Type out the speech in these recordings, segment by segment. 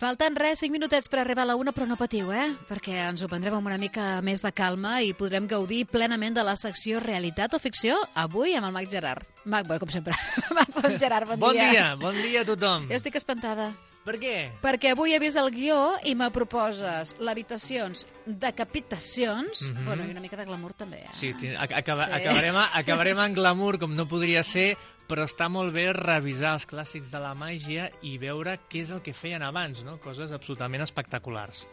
Falten res, 5 minutets per arribar a la una, però no patiu, eh? Perquè ens ho prendrem amb una mica més de calma i podrem gaudir plenament de la secció Realitat o Ficció, avui amb el Mac Gerard. Mac, bueno, com sempre. Mac, bon Gerard, bon, Bon dia, bon dia a tothom. Jo estic espantada. Per què? Perquè avui he vist el guió i me proposes l'habitacions, decapitacions, Mhm. bueno, i una mica de glamour també, eh? Sí, acaba, Sí. Acabarem, acabarem en glamour, com no podria ser, però està molt bé revisar els clàssics de la màgia i veure què és el que feien abans, no? Coses absolutament espectaculars.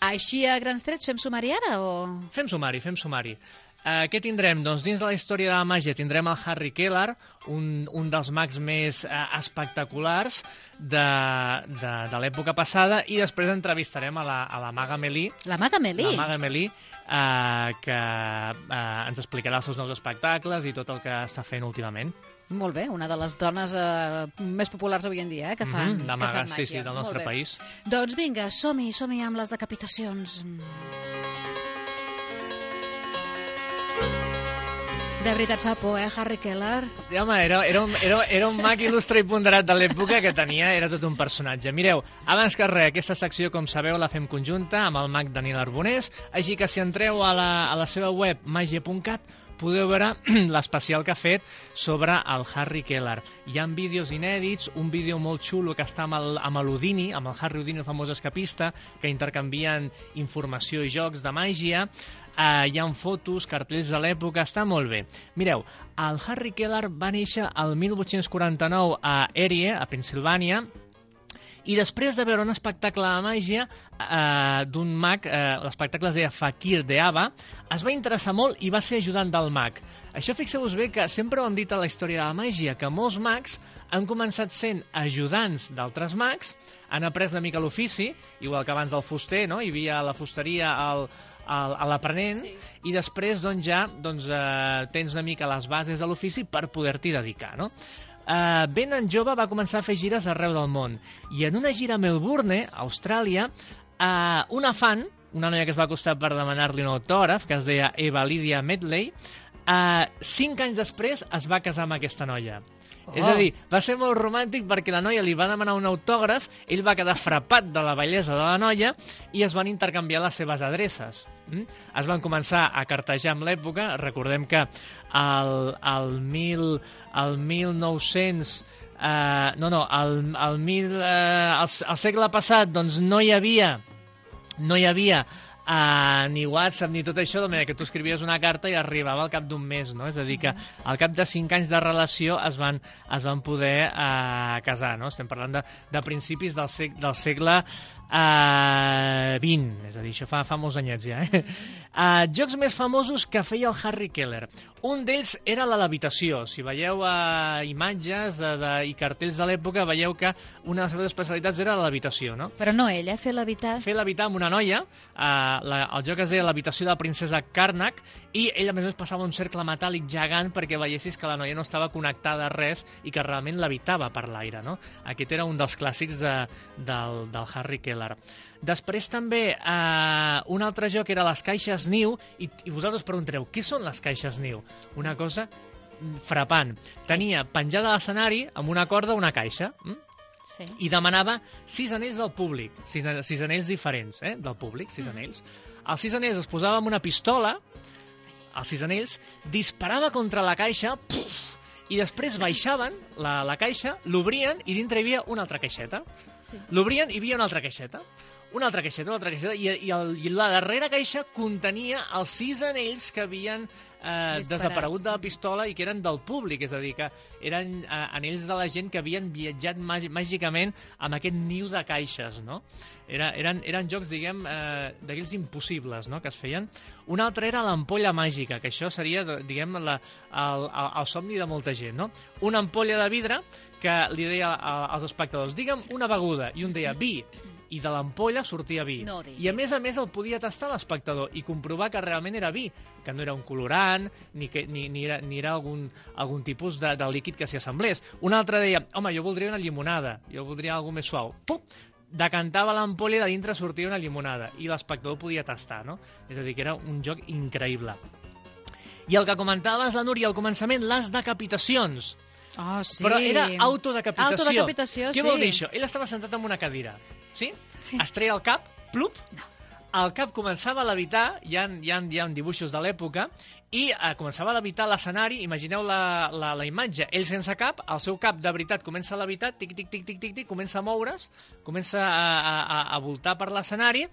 Així a grans trets fem sumari ara o...? Fem sumari, fem sumari. Uh, què tindrem? Doncs dins de la història de la màgia tindrem el Harry Keller, un, un dels mags més uh, espectaculars de, de, de l'època passada, i després entrevistarem a la, a la maga Melí, La Maga Melí? la maga Melí, uh, que uh, ens explicarà els seus nous espectacles i tot el que està fent últimament. Molt bé, una de les dones eh, més populars avui en dia, eh, que fan, Mhm, de que fan magues, sí, màgia. sí, del nostre país. Doncs vinga, som-hi, som-hi amb les decapitacions. De veritat fa por, eh, Harry Keller? Ja, home, era, era, un, era, era un mag il·lustre i ponderat de l'època que tenia, era tot un personatge. Mireu, abans que res, aquesta secció, com sabeu, la fem conjunta amb el mag Daniel Arbonés, així que si entreu a la, a la seva web magia.cat podeu veure l'especial que ha fet sobre el Harry Keller. Hi ha vídeos inèdits, un vídeo molt xulo que està amb el, amb l'Udini, amb el Harry Houdini, el famós escapista, que intercanvien informació i jocs de màgia, Uh, hi ha fotos, cartells de l'època, està molt bé. Mireu, el Harry Keller va néixer el 1849 a Erie, a Pensilvània, i després de veure un espectacle de màgia eh, d'un mag, eh, l'espectacle es deia Fakir de Ava, es va interessar molt i va ser ajudant del mag. Això fixeu-vos bé que sempre ho hem dit a la història de la màgia, que molts mags han començat sent ajudants d'altres mags, han après una mica l'ofici, igual que abans del fuster, no? hi havia la fusteria el, a l'aprenent, sí. i després doncs, ja doncs, eh, tens una mica les bases de l'ofici per poder-t'hi dedicar. No? Uh, ben en jove va començar a fer gires arreu del món i en una gira a Melbourne, Austràlia, uh, una fan, una noia que es va acostar per demanar-li un autògraf, que es deia Eva Lydia Medley, uh, cinc anys després es va casar amb aquesta noia. Oh. És a dir, va ser molt romàntic perquè la noia li va demanar un autògraf, ell va quedar frapat de la bellesa de la noia i es van intercanviar les seves adreces. Mm? Es van començar a cartejar amb l'època, recordem que el, el, mil, el 1900... Uh, no, no, el, el, mil, uh, el, el segle passat doncs no hi havia no hi havia uh, ni WhatsApp ni tot això, de manera que tu escrivies una carta i arribava al cap d'un mes, no? És a dir, que al cap de cinc anys de relació es van, es van poder uh, casar, no? Estem parlant de, de principis del, seg del segle uh, 20, és a dir, això fa, fa molts anyets ja. Eh? Uh, jocs més famosos que feia el Harry Keller. Un d'ells era la levitació. Si veieu uh, imatges uh, de, i cartells de l'època, veieu que una de les seves especialitats era la levitació, no? Però no ell, eh, fer l'habitat. fer levitar amb una noia, uh, la, el joc es deia l'habitació de la princesa Karnak, i ell a més a més passava un cercle metàl·lic gegant perquè veiessis que la noia no estava connectada a res i que realment levitava per l'aire, no? Aquest era un dels clàssics de, del, del Harry Keller. Després també eh, un altre joc era les caixes niu, i, i vosaltres preguntareu, què són les caixes niu? Una cosa frapant. Tenia penjada a l'escenari amb una corda una caixa, mm? Sí. i demanava sis anells del públic, sis, sis anells diferents eh, del públic, sis anells. Els sis anells els posava amb una pistola, els sis anells, disparava contra la caixa, puf, i després baixaven la, la caixa, l'obrien i dintre hi havia una altra caixeta. Sí. L'obrien i hi havia una altra caixeta. Una altra caixeta, una altra caixeta, i, i, el, i la darrera caixa contenia els sis anells que havien eh, desaparegut de la pistola i que eren del públic, és a dir, que eren eh, anells de la gent que havien viatjat màgi- màgicament amb aquest niu de caixes, no? Era, eren, eren jocs, diguem, eh, d'aquells impossibles, no?, que es feien. Un altre era l'ampolla màgica, que això seria, diguem, la, el, el, el somni de molta gent, no? Una ampolla de vidre que li deia a- als espectadors, digue'm una beguda, i un deia vi, i de l'ampolla sortia vi. No diguis. I a més a més el podia tastar l'espectador i comprovar que realment era vi, que no era un colorant ni, que, ni, ni, era, ni era algun, algun tipus de, de líquid que s'hi assemblés. Un altre deia, home, jo voldria una llimonada, jo voldria alguna més suau. Pum! decantava l'ampolla i de dintre sortia una llimonada i l'espectador podia tastar, no? És a dir, que era un joc increïble. I el que comentaves la Núria al començament, les decapitacions. Oh, sí. Però era autodecapitació. Autodecapitació, Què sí. vol dir això? Ell estava sentat en una cadira, sí? Sí. Es treia el cap, plup, el cap començava a levitar, hi ha, hi ha, hi ha dibuixos de l'època, i eh, començava a levitar l'escenari, imagineu la, la, la imatge, ell sense cap, el seu cap de veritat comença a levitar, tic, tic, tic, tic, tic, tic comença a moure's, comença a, a, a, a voltar per l'escenari,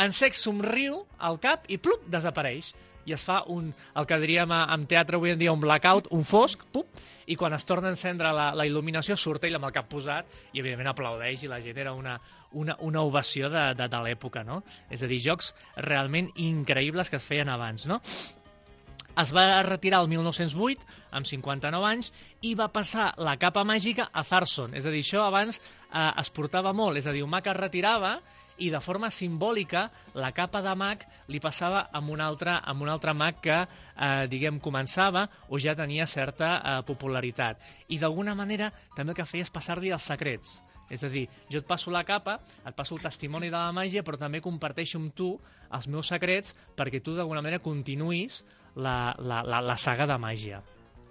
en sec somriu al cap i plup, desapareix. I es fa un, el que diríem en teatre avui en dia un blackout, un fosc, pup, i quan es torna a encendre la, la il·luminació surt ell amb el cap posat i evidentment aplaudeix i la gent era una, una, una ovació de, de, de l'època, no? És a dir, jocs realment increïbles que es feien abans, no? Es va retirar el 1908 amb 59 anys i va passar la capa màgica a Tharson. És a dir, això abans eh, es portava molt. És a dir, un mag es retirava i de forma simbòlica la capa de mag li passava amb un altre, amb un altre mag que, eh, diguem, començava o ja tenia certa eh, popularitat. I d'alguna manera també el que feia és passar-li els secrets. És a dir, jo et passo la capa, et passo el testimoni de la màgia, però també comparteixo amb tu els meus secrets perquè tu d'alguna manera continuïs la, la, la, la saga de màgia.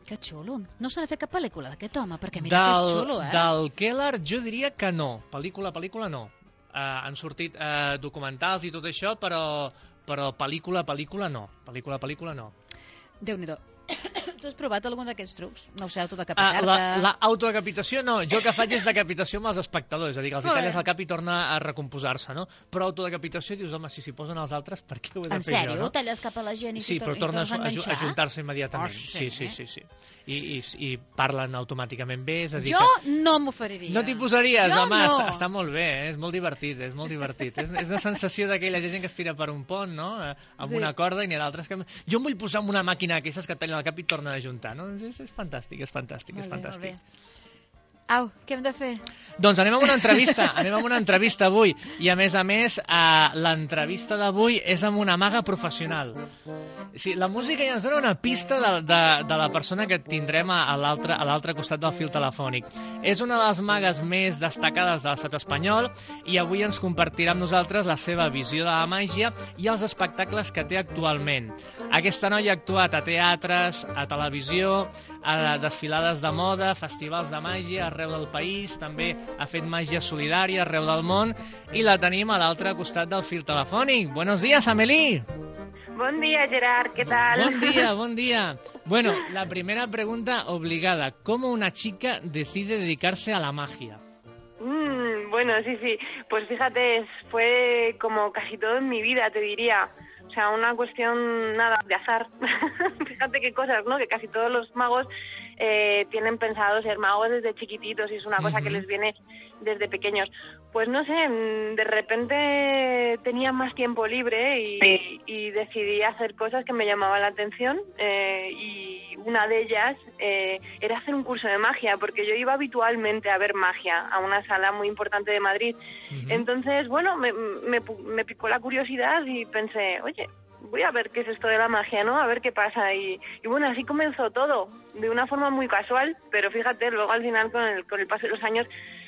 Que xulo. No s'ha de fer cap pel·lícula d'aquest home, perquè mira que és xulo, eh? Del Keller jo diria que no. Pel·lícula, pel·lícula no. Uh, han sortit uh, documentals i tot això, però, però pel·lícula, pel·lícula no. Pel·lícula, pel·lícula no. Déu-n'hi-do. Tu has provat algun d'aquests trucs? No ho sé, autodecapitar-te... la, la autodecapitació no, jo el que faig és decapitació amb els espectadors, és a dir, que els talles al cap i torna a recomposar-se, no? Però autodecapitació dius, home, si s'hi posen els altres, per què ho he de En fer sèrio? jo, no? Talles cap a la gent i Sí, però torna a, a juntar-se immediatament. Oh, sí, sí, sí, sí. sí. I, i, I parlen automàticament bé, és a dir Jo que... no m'oferiria. No t'hi posaries, jo home, no. està, està molt bé, eh? és molt divertit, és molt divertit. és, és la sensació d'aquella gent que es tira per un pont, no?, eh, amb Sí. una corda, i n'hi ha d'altres que... Jo em vull posar en una màquina d'aquestes que et tallen el cap i et tornen a juntar, no? És, és fantàstic, és fantàstic, és Molt molt fantàstic. bé. Au, què hem de fer? Doncs anem a una entrevista, anem a una entrevista avui. I a més a més, eh, l'entrevista d'avui és amb una maga professional. Sí, la música ja ens dona una pista de, de, de la persona que tindrem a, a l'altre costat del fil telefònic. És una de les magues més destacades de l'estat espanyol i avui ens compartirà amb nosaltres la seva visió de la màgia i els espectacles que té actualment. Aquesta noia ha actuat a teatres, a televisió, a desfilades de moda, festivals de màgia arreu del país, també ha fet màgia solidària arreu del món i la tenim a l'altre costat del fil telefònic. Buenos días, Amelie. Buen día, Gerard, ¿qué tal? Buen día, buen día. Bueno, la primera pregunta obligada. ¿Cómo una chica decide dedicarse a la magia? Mm, bueno, sí, sí. Pues fíjate, fue como casi todo en mi vida, te diría. O sea, una cuestión, nada, de azar. fíjate qué cosas, ¿no? Que casi todos los magos eh, tienen pensado ser magos desde chiquititos y es una cosa que les viene desde pequeños. Pues no sé, mm, de repente tenía más tiempo libre y, y decidí hacer cosas que me llamaban la atención eh, y una de ellas eh, era hacer un curso de magia, porque yo iba habitualmente a ver magia a una sala muy importante de Madrid. Entonces, bueno, me, me me picó la curiosidad y pensé, oye, voy a ver qué es esto de la magia, ¿no? A ver qué pasa. Y, y bueno, así comenzó todo, de una forma muy casual, pero fíjate, luego al final con el, con el paso de los años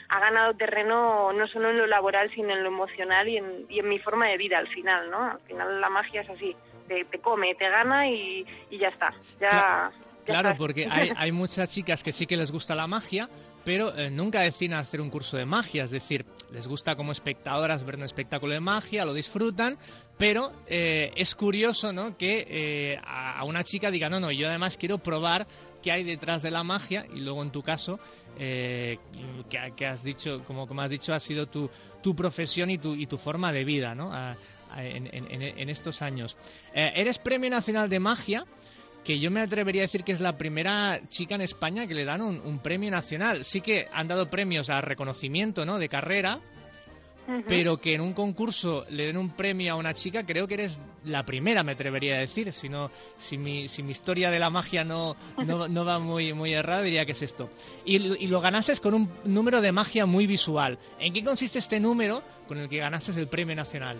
ha ganado terreno no solo en lo laboral, sino en lo emocional y en, y en mi forma de vida al final, ¿no? Al final la magia es así, te, te come, te gana y, y ya está. Ya, Cla- ya Claro, porque hay, hay muchas chicas que sí que les gusta la magia, pero eh, nunca deciden hacer un curso de magia. Es decir, les gusta como espectadoras ver un espectáculo de magia, lo disfrutan, pero eh, es curioso ¿no? que eh, a una chica diga, no, no, yo además quiero probar qué hay detrás de la magia y luego en tu caso, que, has dicho, como, has dicho, ha sido tu, profesión y tu, y tu forma de vida ¿no? En, estos años. Eres Premio Nacional de Magia que yo me atrevería a decir que es la primera chica en España que le dan un, un premio nacional. Sí que han dado premios a reconocimiento ¿no? de carrera, pero que en un concurso le den un premio a una chica, creo que eres la primera, me atrevería a decir. Si, no, si, mi, si mi historia de la magia no, no, no va muy, muy errada, diría que es esto. Y, y lo ganaste con un número de magia muy visual. ¿En qué consiste este número con el que ganaste el premio nacional?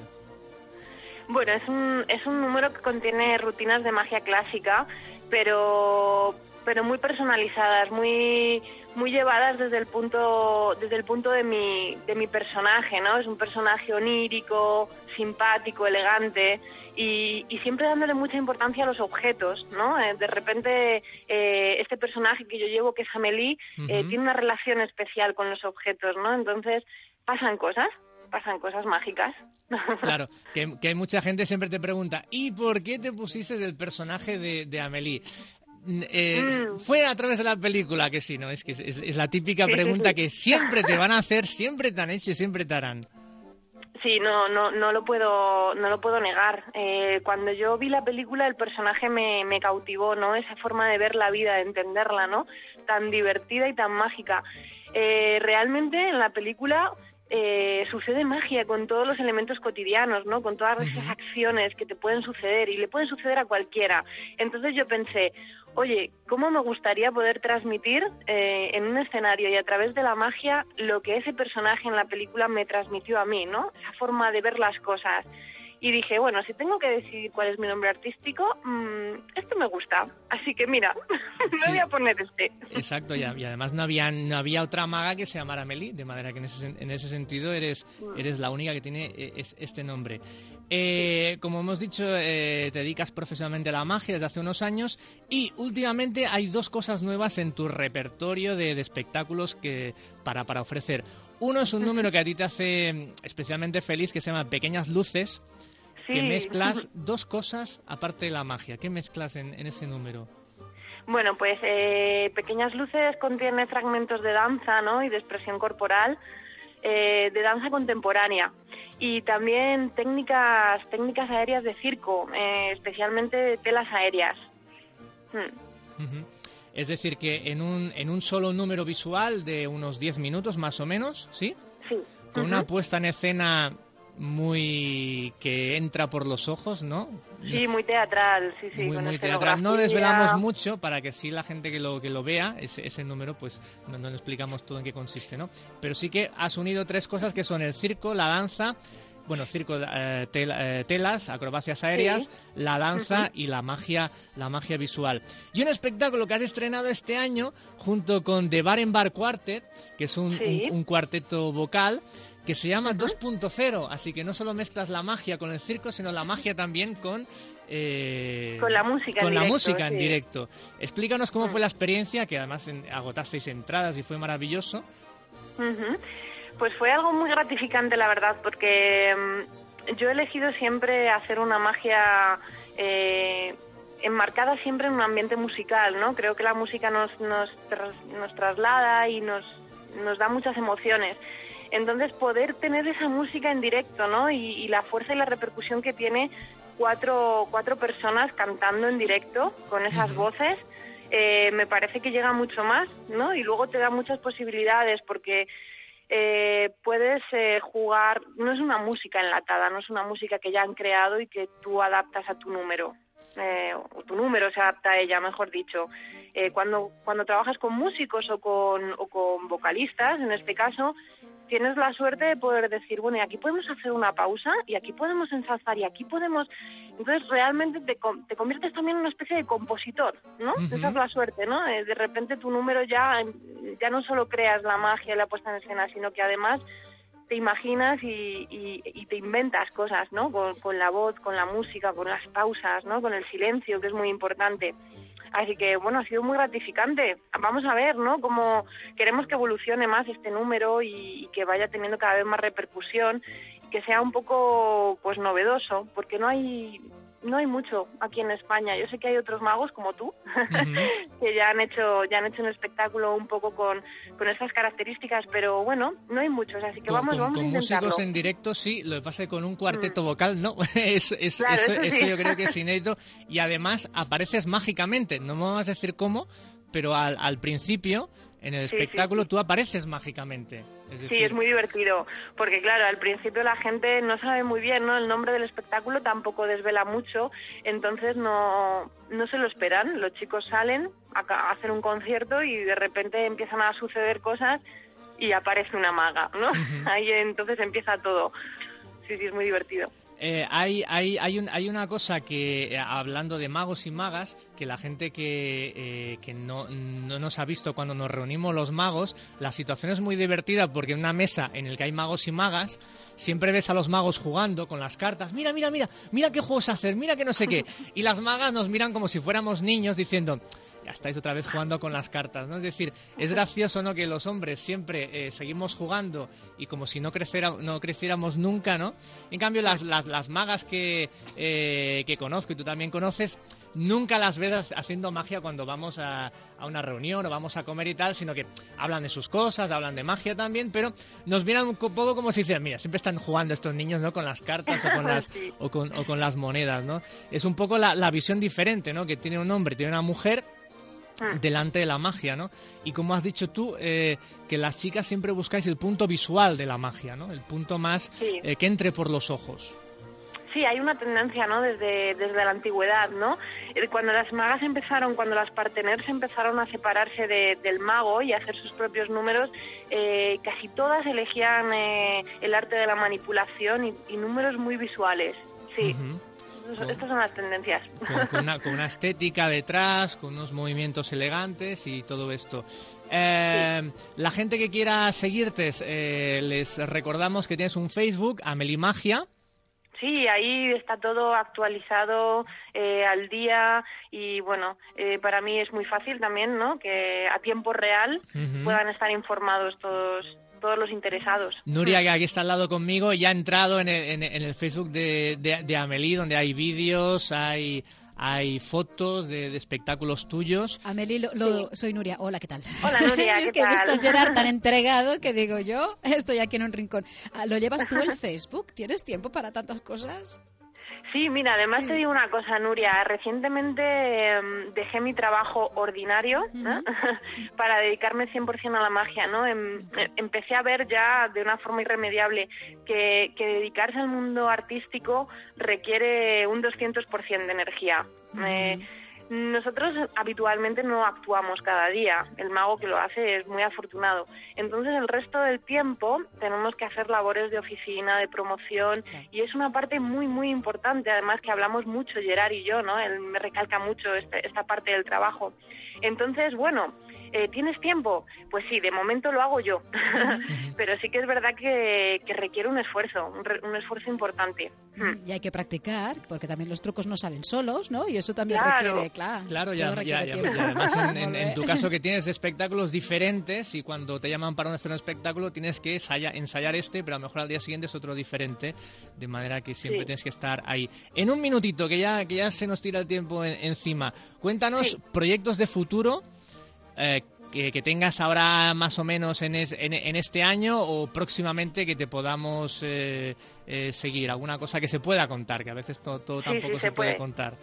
Bueno, es un, es un número que contiene rutinas de magia clásica, pero pero muy personalizadas, muy muy llevadas desde el punto desde el punto de mi de mi personaje, ¿no? Es un personaje onírico, simpático, elegante y, siempre dándole mucha importancia a los objetos, ¿no? Eh, de repente eh, este personaje que yo llevo, que es Amelie, eh, tiene una relación especial con los objetos, ¿no? Entonces pasan cosas, pasan cosas mágicas. Claro, que, hay mucha gente siempre te pregunta, ¿y por qué te pusiste del personaje de, de Amelie? Mm. Fue a través de la película que sí, ¿no? Es que es, la típica pregunta que siempre te van a hacer, siempre te han hecho y siempre te harán. Sí, no, no, no lo puedo, no lo puedo negar. Eh, cuando yo vi la película, el personaje me, me cautivó, ¿no? Esa forma de ver la vida, de entenderla, ¿no? Tan divertida y tan mágica. Eh, realmente en la película eh, sucede magia con todos los elementos cotidianos, ¿no? Con todas esas acciones que te pueden suceder y le pueden suceder a cualquiera. Entonces yo pensé, oye, ¿cómo me gustaría poder transmitir eh, en un escenario y a través de la magia lo que ese personaje en la película me transmitió a mí, ¿no? Esa forma de ver las cosas y dije, bueno, si tengo que decidir cuál es mi nombre artístico, mmm, esto me gusta. Así que mira, me voy a poner este. Exacto, y, además no había, no había otra maga que se llamara Meli, de manera que en ese, en ese sentido eres, mm. eres la única que tiene eh, este nombre. Eh, como hemos dicho, eh, te dedicas profesionalmente a la magia desde hace unos años y últimamente hay dos cosas nuevas en tu repertorio de, de espectáculos que, para, para ofrecer. Uno es un número que a ti te hace especialmente feliz, que se llama Pequeñas Luces, que mezclas dos cosas aparte de la magia. ¿Qué mezclas en, ese número? Bueno, pues eh, Pequeñas Luces contiene fragmentos de danza ¿no? y de expresión corporal, eh, de danza contemporánea y también técnicas, técnicas aéreas de circo, eh, especialmente telas aéreas. Hmm. Es decir, que en un, en un solo número visual de unos 10 minutos más o menos, ¿sí? Sí. Con una puesta en escena muy que entra por los ojos, ¿no? Sí, muy teatral, sí, sí. Muy, muy teatral. No desvelamos mucho para que sí la gente que lo, que lo vea, ese, ese número, pues no, no explicamos todo en qué consiste, ¿no? Pero sí que has unido tres cosas que son el circo, la danza bueno, circo, eh, eh, telas, acrobacias aéreas, la danza y la magia, la magia visual. Y un espectáculo que has estrenado este año junto con The Bar Bar Quartet, que es un, cuarteto vocal que se llama 2.0, así que no solo mezclas la magia con el circo, sino la magia también con eh, con la música con en la directo, música en directo. Explícanos cómo fue la experiencia, que además agotasteis entradas y fue maravilloso. Pues fue algo muy gratificante, la verdad, porque mm, yo he elegido siempre hacer una magia eh, enmarcada siempre en un ambiente musical, ¿no? Creo que la música nos, nos, nos traslada y nos, nos da muchas emociones. Entonces, poder tener esa música en directo, ¿no? Y, la fuerza y la repercusión que tiene cuatro, cuatro personas cantando en directo con esas voces, eh, me parece que llega mucho más, ¿no? Y luego te da muchas posibilidades porque eh, puedes eh, jugar, no es una música enlatada, no es una música que ya han creado y que tú adaptas a tu número, eh, o tu número se adapta a ella, mejor dicho. cuando, cuando trabajas con músicos o con, o con vocalistas, en este caso, tienes la suerte de poder decir, bueno, y aquí podemos hacer una pausa y aquí podemos ensalzar y aquí podemos... Entonces realmente te, te conviertes también en una especie de compositor, ¿no? Esa es la suerte, ¿no? Eh, de repente tu número ya, ya no solo creas la magia y la puesta en escena, sino que además te imaginas y, te inventas cosas, ¿no? Con, con, la voz, con la música, con las pausas, ¿no? Con el silencio, que es muy importante. Así que, bueno, ha sido muy gratificante. Vamos a ver, ¿no? Cómo queremos que evolucione más este número y, que vaya teniendo cada vez más repercusión y que sea un poco, pues, novedoso, porque no hay no hay mucho aquí en España. Yo sé que hay otros magos como tú que ya han hecho ya han hecho un espectáculo un poco con, con esas características, pero bueno, no hay muchos, así que vamos, vamos con a intentarlo. músicos en directo sí, lo que pasa es que con un cuarteto mm. vocal no. eso, eso, yo creo que es inédito y además apareces mágicamente, no me vas a decir cómo, pero al, al principio en el espectáculo tú apareces mágicamente. Sí, es muy divertido, porque claro, al principio la gente no sabe muy bien, ¿no? El nombre del espectáculo tampoco desvela mucho, entonces no, no se lo esperan. Los chicos salen a hacer un concierto y de repente empiezan a suceder cosas y aparece una maga, ¿no? Ahí entonces empieza todo. Sí, sí, es muy divertido. Eh, hay, hay, hay, un, hay, una cosa que, eh, hablando de magos y magas, que la gente que, eh, que no, no nos ha visto cuando nos reunimos los magos, la situación es muy divertida porque en una mesa en el que hay magos y magas, siempre ves a los magos jugando con las cartas. Mira, mira, mira, mira qué juegos hacer, mira que no sé qué. Y las magas nos miran como si fuéramos niños diciendo, ya estáis otra vez jugando con las cartas, ¿no? Es decir, es gracioso, ¿no? Que los hombres siempre eh, seguimos jugando y como si no, creciera, no creciéramos nunca, ¿no? En cambio, las, las, las magas que, eh, que conozco y tú también conoces, nunca las ves haciendo magia cuando vamos a, a, una reunión o vamos a comer y tal, sino que hablan de sus cosas, hablan de magia también, pero nos miran un poco como si dicen, mira, siempre están jugando estos niños, ¿no? Con las cartas o con las, o con, o con las monedas, ¿no? Es un poco la, la visión diferente, ¿no? Que tiene un hombre, tiene una mujer delante de la magia, ¿no? Y como has dicho tú, eh, que las chicas siempre buscáis el punto visual de la magia, ¿no? El punto más Sí. eh, que entre por los ojos. Sí, hay una tendencia, ¿no? Desde, desde la antigüedad, ¿no? Eh, Cuando las magas empezaron, cuando las parteners empezaron a separarse de- del mago y a hacer sus propios números, eh, casi todas elegían eh, el arte de la manipulación y, y números muy visuales. Sí, estas son las tendencias. con, con una, con una estética detrás, con unos movimientos elegantes y todo esto. Eh, La gente que quiera seguirte, eh, les recordamos que tienes un Facebook, Amelimagia. Sí, ahí está todo actualizado eh, al día y bueno, eh, para mí es muy fácil también, ¿no? Que a tiempo real puedan estar informados todos todos los interesados. Nuria, que aquí está al lado conmigo, ya ha entrado en el, en, en el Facebook de, de, de Amelie, donde hay vídeos, hay, hay fotos de, de espectáculos tuyos. Amelie, lo, lo- soy Nuria. Hola, ¿qué tal? Hola, Nuria, es ¿qué que he visto a? Gerard tan entregado que digo yo, estoy aquí en un rincón. Ah, ¿Lo llevas tú el Facebook? ¿Tienes tiempo para tantas cosas? Sí, mira, además Sí. te digo una cosa, Nuria. Recientemente em, dejé mi trabajo ordinario ¿no? para dedicarme 100% a la magia, ¿no? Em- em- empecé a ver ya de una forma irremediable que, que dedicarse al mundo artístico requiere un 200% de energía. Eh, nosotros habitualmente no actuamos cada día. El mago que lo hace es muy afortunado. Entonces el resto del tiempo tenemos que hacer labores de oficina, de promoción y es una parte muy muy importante. Además que hablamos mucho Gerard y yo, ¿no? Él me recalca mucho este- esta parte del trabajo. Entonces, bueno, eh, ¿tienes tiempo? Pues sí, de momento lo hago yo. Pero sí que es verdad que, que requiere un esfuerzo, un, re- un esfuerzo importante. Hmm. Y hay que practicar, porque también los trucos no salen solos, ¿no? Y eso también Claro. requiere, claro. Claro, ya, requiere ya, ya- además en, tu caso que tienes espectáculos diferentes y cuando te llaman para un hacer un espectáculo tienes que ensaya- ensayar este, pero a lo mejor al día siguiente es otro diferente, de manera que siempre Sí. tienes que estar ahí. En un minutito, que ya, que ya se nos tira el tiempo en- encima, cuéntanos Sí. proyectos de futuro eh, que, que tengas ahora más o menos en, es- en- en este año o próximamente que te podamos eh, eh, seguir, alguna cosa que se pueda contar, que a veces todo, todo Sí, tampoco sí, se, se puede puede. contar.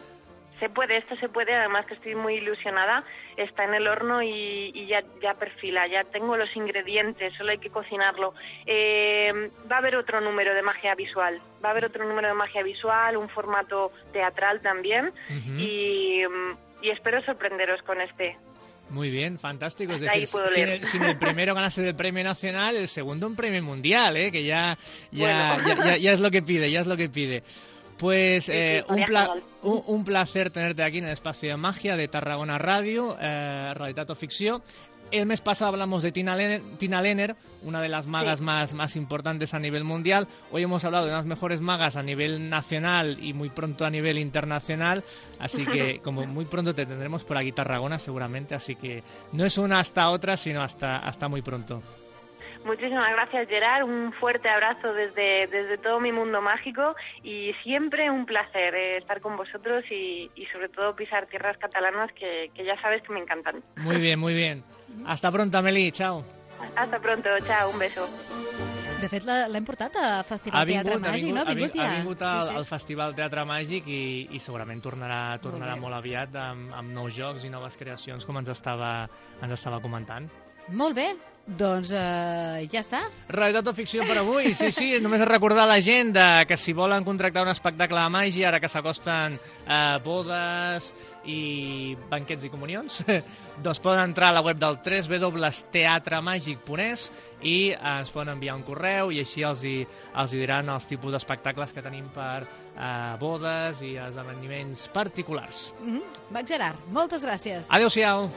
Se puede, esto se puede, además que estoy muy ilusionada, está en el horno y, y ya, ya perfila, ya tengo los ingredientes, solo hay que cocinarlo. Eh, va a haber otro número de magia visual, va a haber otro número de magia visual, un formato teatral también y espero sorprenderos con este. Muy bien, fantástico. Es decir, puedo si, leer. el, el primero ganase el premio nacional, el segundo un premio mundial, ¿eh? que ya, ya, Bueno. ya, ya- ya es lo que pide, ya es lo que pide. Pues Sí, eh, sí, un, pla- un, un placer tenerte aquí en el espacio de magia de Tarragona Radio, eh, Realitat o Ficció. El mes pasado hablamos de Tina Lenner, Tina Lenner, una de las magas Sí. más, más importantes a nivel mundial. Hoy hemos hablado de unas mejores magas a nivel nacional y muy pronto a nivel internacional. Así que como muy pronto te tendremos por aquí Tarragona seguramente. Así que no es una hasta otra, sino hasta, hasta muy pronto. Muchísimas gracias Gerard, un fuerte abrazo desde, desde todo mi mundo mágico y siempre un placer eh, estar con vosotros y, y sobre todo pisar tierras catalanas que, que ya sabes que me encantan. Muy bien, muy bien. Hasta pronto, Amelie. Chao. Hasta pronto, chao, un beso. De fet, l'ha l'hem portat a Festival Teatre Màgic, no? ha vingut, ha vingut al, sí, sí. al Festival Teatre Màgic i, i segurament tornarà, tornarà bé. molt aviat amb, amb nous jocs i noves creacions, com ens estava, ens estava comentant. Molt bé, Doncs eh, ja està. Realitat o ficció per avui, sí, sí, només recordar a la gent de que si volen contractar un espectacle de màgia, ara que s'acosten eh, bodes i banquets i comunions, doncs poden entrar a la web del www.teatremàgic.es i eh, ens poden enviar un correu i així els hi, els hi diran els tipus d'espectacles que tenim per eh, bodes i esdeveniments particulars. Mm -hmm. Mac Gerard, moltes gràcies. Adéu-siau.